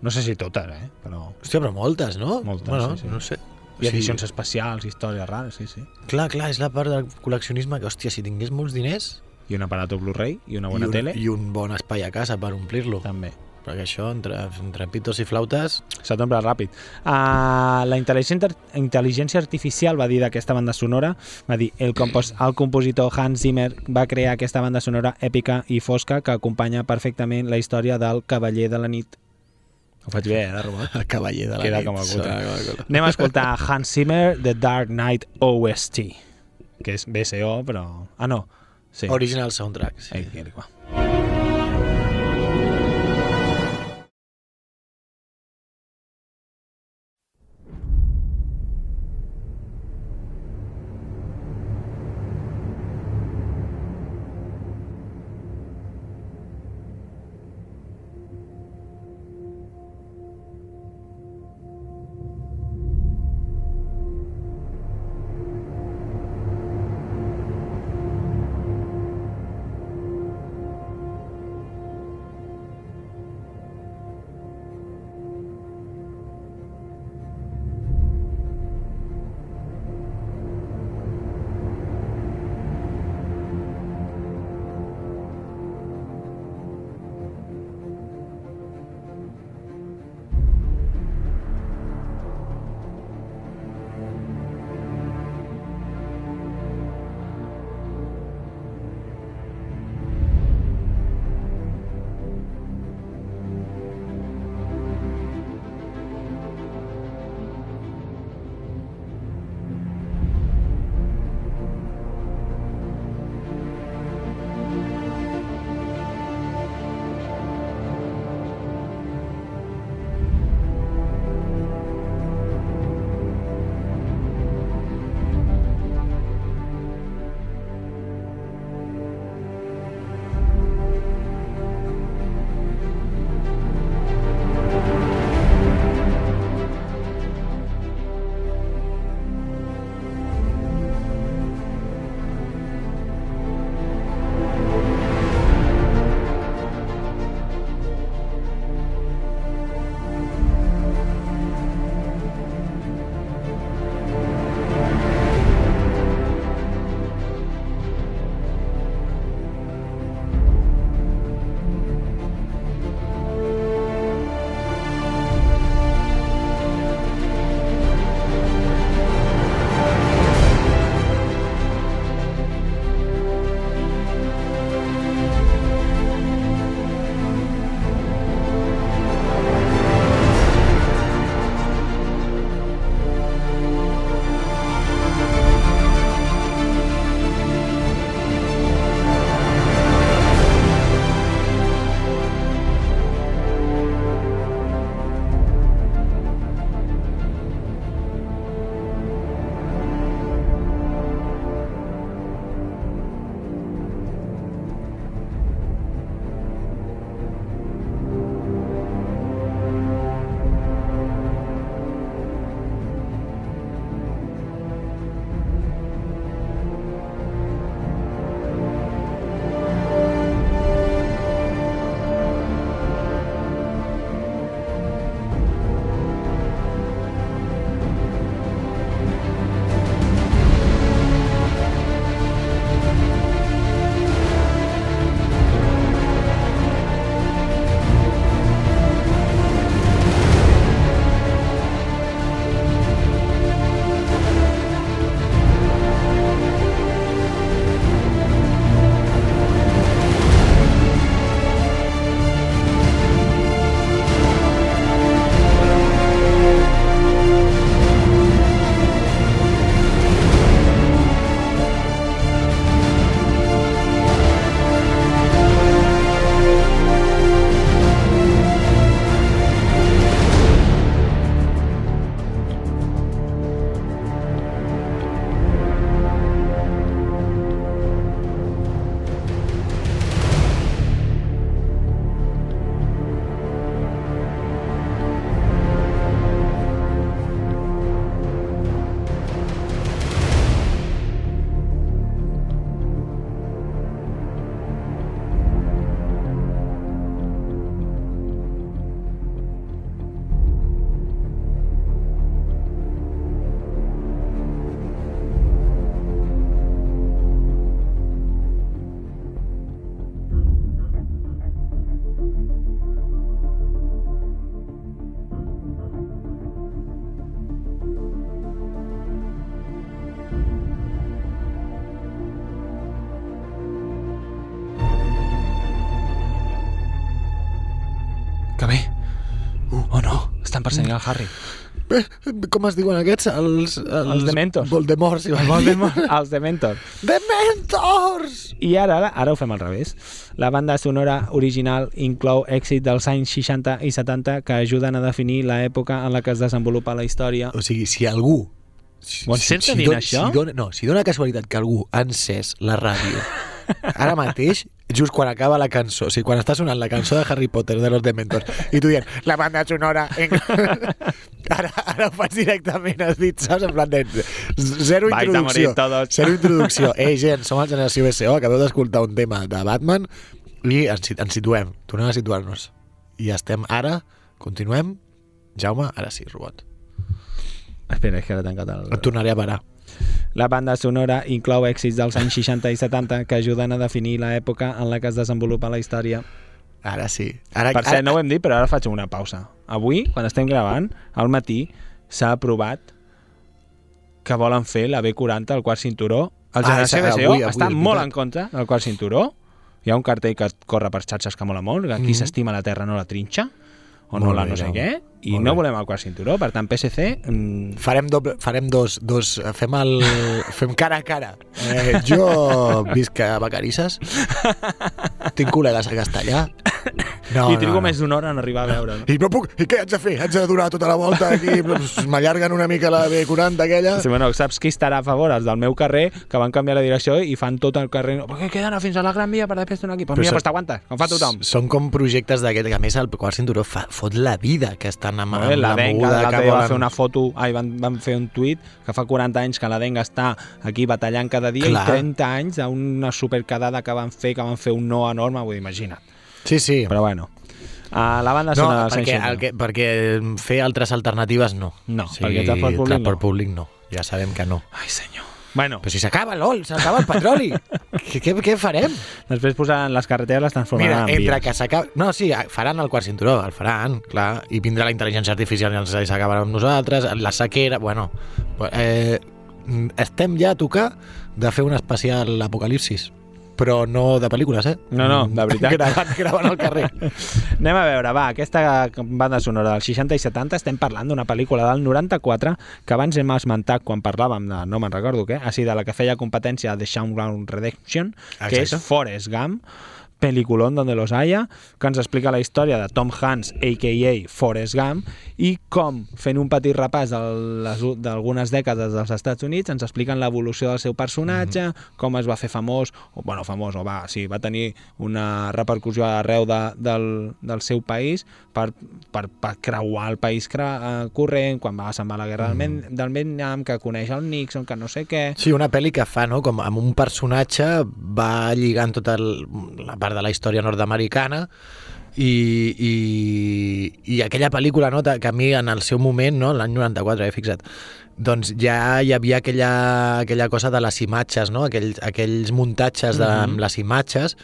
No sé si totes, eh? Però Hòstia, però moltes, no? Moltes, bueno, sí, sí. no sé. Ha edicions especials, històries rares, sí, sí. Clar, clar, és la part del col·leccionisme que, hòstia, si tingués molts diners I un aparato Blu-ray i una i bona un, tele, i un bon espai a casa per omplir-lo. també. Perquè això, entre, entre pitos i flautes... S'ha t'omple ràpid. Uh, la intel·ligència, intel·ligència artificial va dir d'aquesta banda sonora, va dir, el, compos, el compositor Hans Zimmer va crear aquesta banda sonora èpica i fosca que acompanya perfectament la història del Cavaller de la nit. Ho faig bé, eh, de robot? El cavaller de la Queda nit. com a cutre. Anem a escoltar Hans Zimmer, The Dark Knight OST, que és BSO, però... Ah, no. Sí. Original soundtrack, sí. Ahí va. Estan perseguint el Harry. Com es diuen aquests? Els, els, Els Dementors. A dir. Voldemort, els Dementor. Dementors! I ara, ara ho fem al revés. La banda sonora original inclou èxit dels anys 60 i 70 que ajuden a definir l'època en la que es desenvolupa la història. O sigui, si algú... Si, Ho encerta dient dona- això? Si dona, no, si dona casualitat que algú ha encès la ràdio ara mateix, just quan acaba la cançó, o sigui, quan està sonant la cançó de Harry Potter de los Dementors, i tu dient, la banda sonora... En... ara, ara ho faig directament, has dit, saps? En plan de zero Vais introducció. Zero introducció. Ei, gent, som el Generació BCO, acabeu d'escoltar un tema de Batman i ens, ens situem, tornem a situar-nos. I estem ara, continuem. Jaume, ara sí, robot. Espera, és que ara he tancat el... Et tornaré a parar. La banda sonora inclou èxits dels anys 60 i 70 que ajuden a definir l'època en la que es desenvolupa la història. Ara sí. Ara, Per cert, no ho hem dit, però ara faig una pausa. Avui, quan estem gravant, al matí s'ha aprovat que volen fer la B40 al quart cinturó. El Ah, Generació BCO avui, avui, està és molt en contra del quart cinturó. Hi ha un cartell que corre per xarxes que mola molt, que qui Mhm. s'estima la terra no la trinxa, o no la no sé què, i Molt no bé. volem el quart cinturó. Per tant, PSC... Mm, Farem, doble, farem dos, dos, fem, el, fem cara a cara. Eh, jo visc a Vacarisses, tinc col·legues a Castellà. No, I trigo no, no. més d'una hora en arribar a veure. No? I no puc, i què haig de fer? Haig de durar tota la volta aquí, m'allarguen una mica la B40 aquella. Sí, bueno, saps qui estarà a favor? Els del meu carrer, que van canviar la direcció i fan tot el carrer... Perquè queda anar fins a la Gran Via per després tornar aquí. Pues Però mira, pues t'aguanta, com fa tothom. Són com projectes d'aquest, que a més el quart cinturó fa, fot la vida que estan amb, Eh, amb la la Denga moguda que dia va volen. fer una foto, ai, van, van fer un tuit que fa 40 anys que la Denga està aquí batallant cada dia Clar. i 30 anys d'una superquedada que van fer, que van fer un no enorme, vull dir, imagina't. Sí, sí. Però bueno, a la banda No, sonora dels perquè, anys el que, perquè fer altres alternatives no. No, perquè transport públic transport no. públic no. Ja sabem que no. Ai, senyor. Bueno, Però si s'acaba l'ol, s'acaba el petroli. què, què, què farem? després posaran les carreteres, les transformaran Mira, en entre vies. que s'acaba... No, sí, faran el quart cinturó, el faran, clar, i vindrà la intel·ligència artificial i ens s'acabarà amb nosaltres, la sequera... Bueno, eh, estem ja a tocar de fer un especial apocalipsis, però no de pel·lícules, eh? No, no, de veritat. gravant, gravant al carrer. Anem a veure, va, aquesta banda sonora dels 60 i 70 estem parlant d'una pel·lícula del 94 que abans hem esmentat quan parlàvem de, no me'n recordo què, així de la que feia competència de Ground Redemption, que és Exacte. Forrest Gump, peliculón donde los haya, que ens explica la història de Tom Hanks, a.k.a. Forrest Gump, i com, fent un petit repàs d'algunes dècades dels Estats Units, ens expliquen l'evolució del seu personatge, com es va fer famós, o, bueno, famós, o va, sí, va tenir una repercussió arreu de, del, del seu país per, per, per creuar el país cre, eh, corrent, quan va a la guerra del, Men, del Vietnam, que coneix el Nixon, que no sé què... Sí, una pel·li que fa, no?, com amb un personatge va lligant tota el, la part de la història nord-americana i, i, i aquella pel·lícula, no?, que a mi en el seu moment, no?, l'any 94, he fixat, doncs ja hi havia aquella, aquella cosa de les imatges, no?, aquells, aquells muntatges de, amb les imatges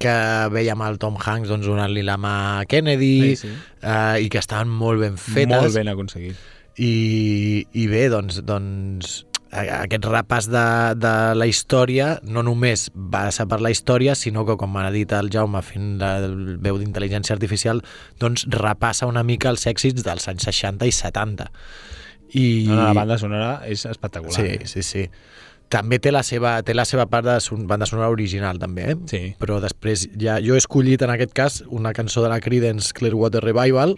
que veiem el Tom Hanks doncs, donant-li la mà a Kennedy Sí, sí. Eh, i que estaven molt ben fetes Molt ben aconseguit. i, i bé, doncs, doncs aquest repàs de, de la història no només va ser per la història, sinó que, com ha dit el Jaume fent el veu d'intel·ligència artificial, doncs repassa una mica els èxits dels anys 60 i 70. I... No, no, la banda sonora és espectacular. Sí, eh? sí, sí. També té la seva, té la seva part de son, banda sonora original, també, eh? Sí. Però després ja... Jo he escollit, en aquest cas, una cançó de la Creedence Clearwater Revival,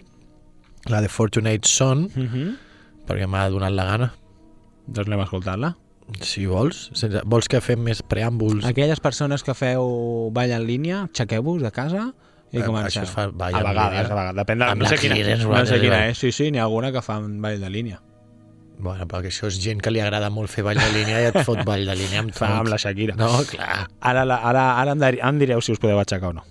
la de Fortunate Son, Mm -hmm. perquè m'ha donat la gana. Doncs anem a escoltar-la. Si vols. Sense, vols que fem més preàmbuls? Aquelles persones que feu ball en línia, aixequeu-vos de casa i Eh, comenceu. això es fa ball a en vegades, línia. a vegades. Depèn de... Amb no sé la quina, Clearance no sé quina és. Sí, sí, n'hi ha alguna que fan ball de línia. Bueno, però que això és gent que li agrada molt fer ball de línia i et fot ball de línia amb tot. Fa amb la Shakira. No, clar. Ara, ara, ara em direu si us podeu aixecar o no.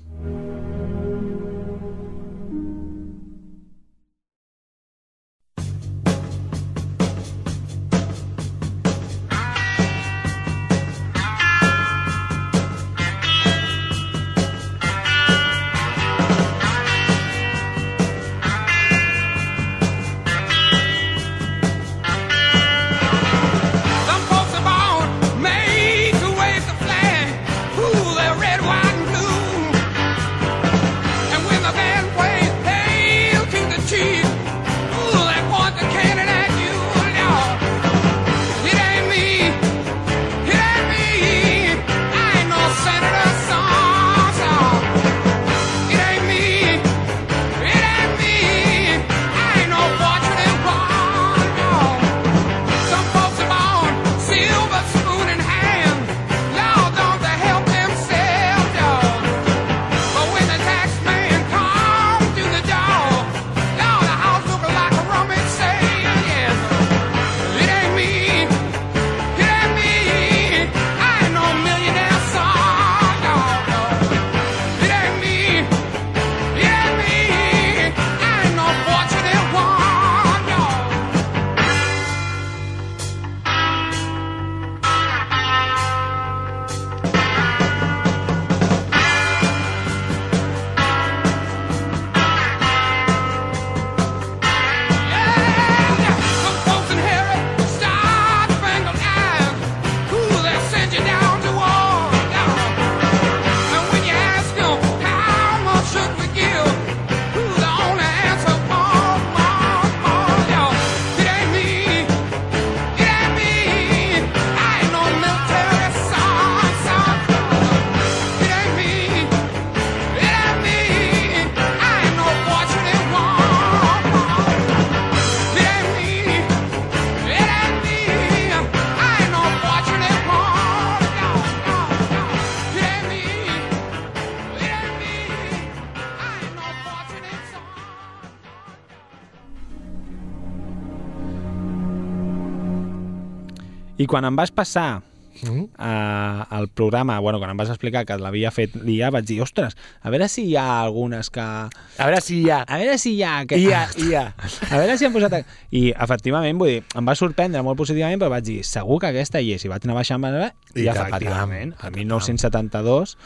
I quan em vas passar Mm? eh, el programa, bueno, quan em vas explicar que l'havia fet l'IA, vaig dir, ostres, a veure si hi ha algunes que... A veure si hi ha... A veure si hi ha... Que... Hi ha. A veure si han posat... I, efectivament, vull dir, em va sorprendre molt positivament, però vaig dir, segur que aquesta hi és. I vaig anar baixant, i, I efectivament, patam, el 1972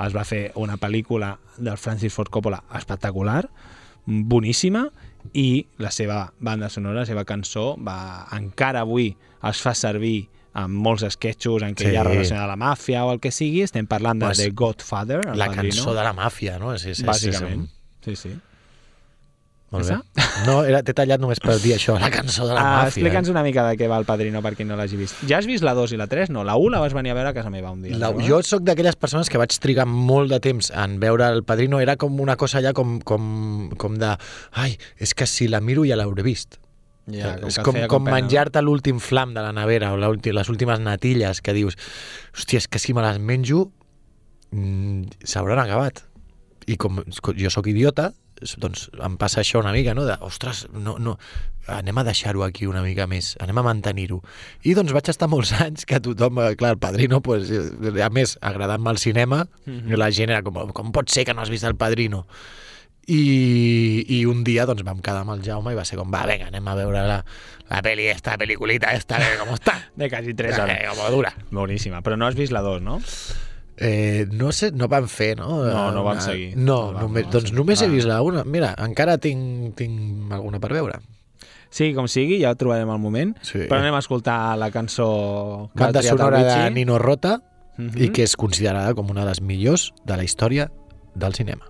es va fer una pel·lícula del Francis Ford Coppola espectacular, boníssima, i la seva banda sonora, la seva cançó, va, encara avui es fa servir amb molts esquetxos en què Sí. hi ha relacionada la màfia o el que sigui, estem parlant de Pues, The Godfather, La padrino, cançó de la màfia, no? És, és, és, bàsicament. És, Sí, sí. Molt bé. No, era- t'he tallat només per dir això, la cançó de la Ah, màfia. Explica'ns una mica de què va el Padrino per qui no l'hagi vist. Ja has vist la 2 i la 3? No, la 1 la vas venir a veure a casa meva un dia. La, no? jo sóc d'aquelles persones que vaig trigar molt de temps en veure el Padrino, era com una cosa allà com, com, com de ai, és que si la miro ja l'hauré vist. ja, és et com, feia com no? menjar-te l'últim flam de la nevera o les últimes natilles que dius, hòstia, és que si me les menjo mm, s'hauran acabat. I com jo sóc idiota, doncs em passa això una mica, no? De, ostres, no, no, anem a deixar-ho aquí una mica més, anem a mantenir-ho. I doncs vaig estar molts anys que tothom, eh, clar, el Padrino, pues, eh, a més, agradant-me el cinema, Mhm. la gent era com, com pot ser que no has vist el Padrino? I, i un dia doncs vam quedar amb el Jaume i va ser com, va, vinga, anem a veure la, la peli esta, peliculita esta, com està. De quasi 3 Eh, hores. com dura. Boníssima, però no has vist la 2, no? Eh, no sé, no van fer, no? No, no van Una- seguir. No, No van, només, no doncs seguir. només he Va. vist la una. Mira, encara tinc, tinc alguna per veure. Sí, com sigui, ja trobarem el moment. Sí. Però anem a escoltar la cançó Banda el sonora de. Nino Rota Mhm. i que és considerada com una de les millors de la història del cinema.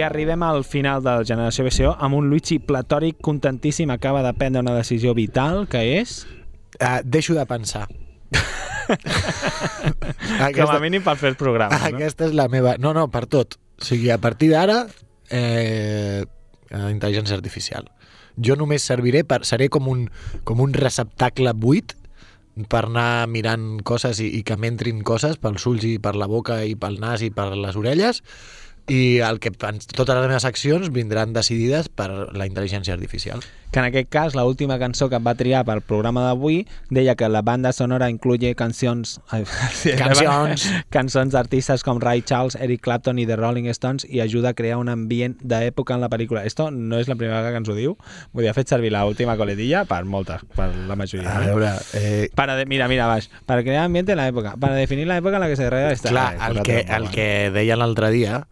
I arribem al final de la generació BCO amb un Luigi platòric contentíssim, acaba de prendre una decisió vital, que és... Uh, deixo de pensar. Com a mínim per fer el programa. No? Aquesta és la meva... No, no, per tot. O sigui, a partir d'ara, eh, eh, intel·ligència artificial. Jo només serviré per... Seré com un, com un receptacle buit per anar mirant coses i, i que m'entrin coses pels ulls i per la boca i pel nas i per les orelles i el que totes les meves accions vindran decidides per la intel·ligència artificial. Que en aquest cas, la última cançó que va triar pel programa d'avui deia que la banda sonora incluye cancions... Cancions. cançons d'artistes com Ray Charles, Eric Clapton i The Rolling Stones i ajuda a crear un ambient d'època en la pel·lícula. Esto no és la primera vegada que ens ho diu. Vull dir, ha fet servir l'última coletilla per moltes, per la majoria. A eh? veure, eh, Para de, mira, mira, baix. Para crear ambiente en la época. Para definir la época en la que se desarrolla clar, el que, el que deia l'altre dia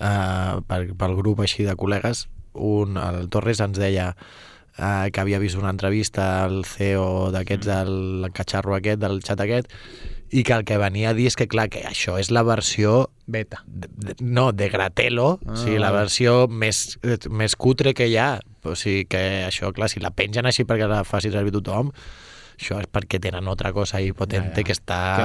eh, per, pel grup així de col·legues, un, el Torres ens deia eh, que havia vist una entrevista al CEO d'aquests, del catxarro aquest, del xat aquest, i que el que venia a dir és que, clar, que això és la versió Beta. de, de, no, de Gratelo, Ah, ah, o sigui, la vale. versió més, més cutre que hi ha. O sigui, que això, clar, si la pengen així perquè la faci servir tothom, això és perquè tenen altra cosa ahí potente Ja, ja. que està Que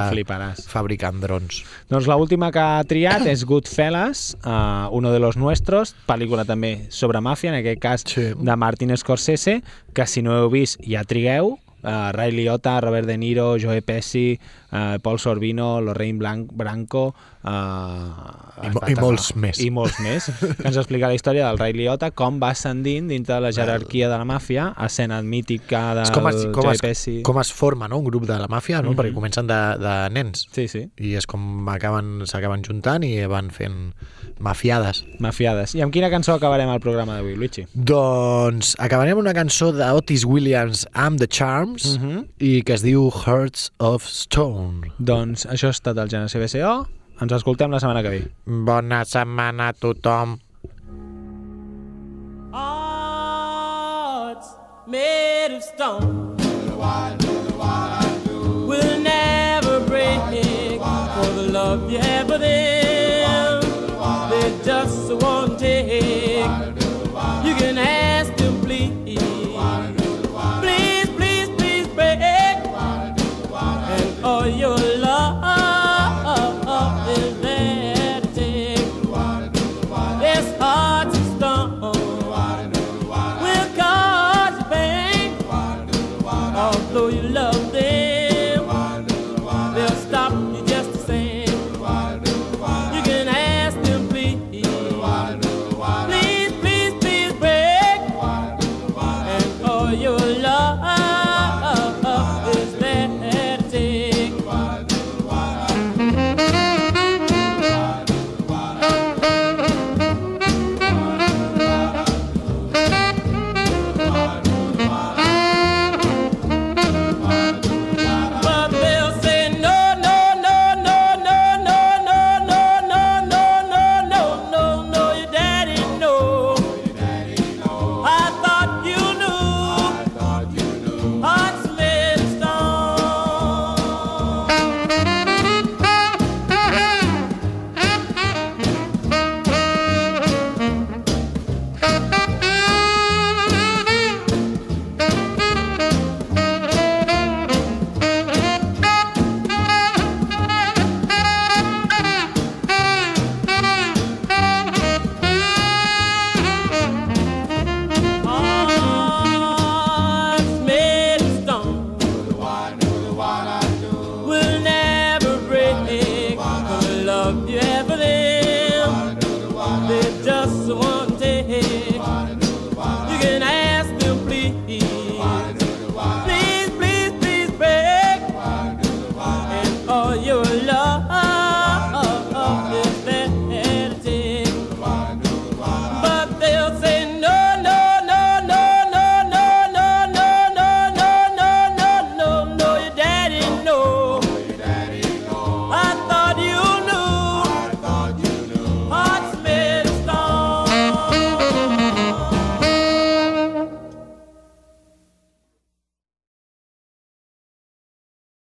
fabricant drons. Doncs l'última que ha triat és Goodfellas, uh, uno de los nuestros, pel·lícula també sobre màfia, en aquest cas Sí. de Martin Scorsese, que si no heu vist ja trigueu, uh, Ray Liotta, Robert De Niro, Joe Pesci, uh, Paul Sorbino, Lorraine Blanc, Branco... Uh, I mo- i molts més. I molts més, que ens explica la història del Ray Liotta, com va ascendint dintre de la jerarquia de la màfia, escena mítica del és com es, com, es, Pesci. com es forma no? un grup de la màfia, no? Mhm. perquè comencen de, de nens Sí, sí, i és com acaben s'acaben juntant i van fent mafiades. mafiades. I amb quina cançó acabarem el programa d'avui, Luigi? Doncs acabarem una cançó d'Otis Williams, I'm the Charms, Mhm. i que es diu Hearts of Stone. Doncs això ha estat el Genesis BCO. Ens escoltem la setmana que ve. Bona setmana a tothom. hearts made of stone will never break for the love you have for them. They just won't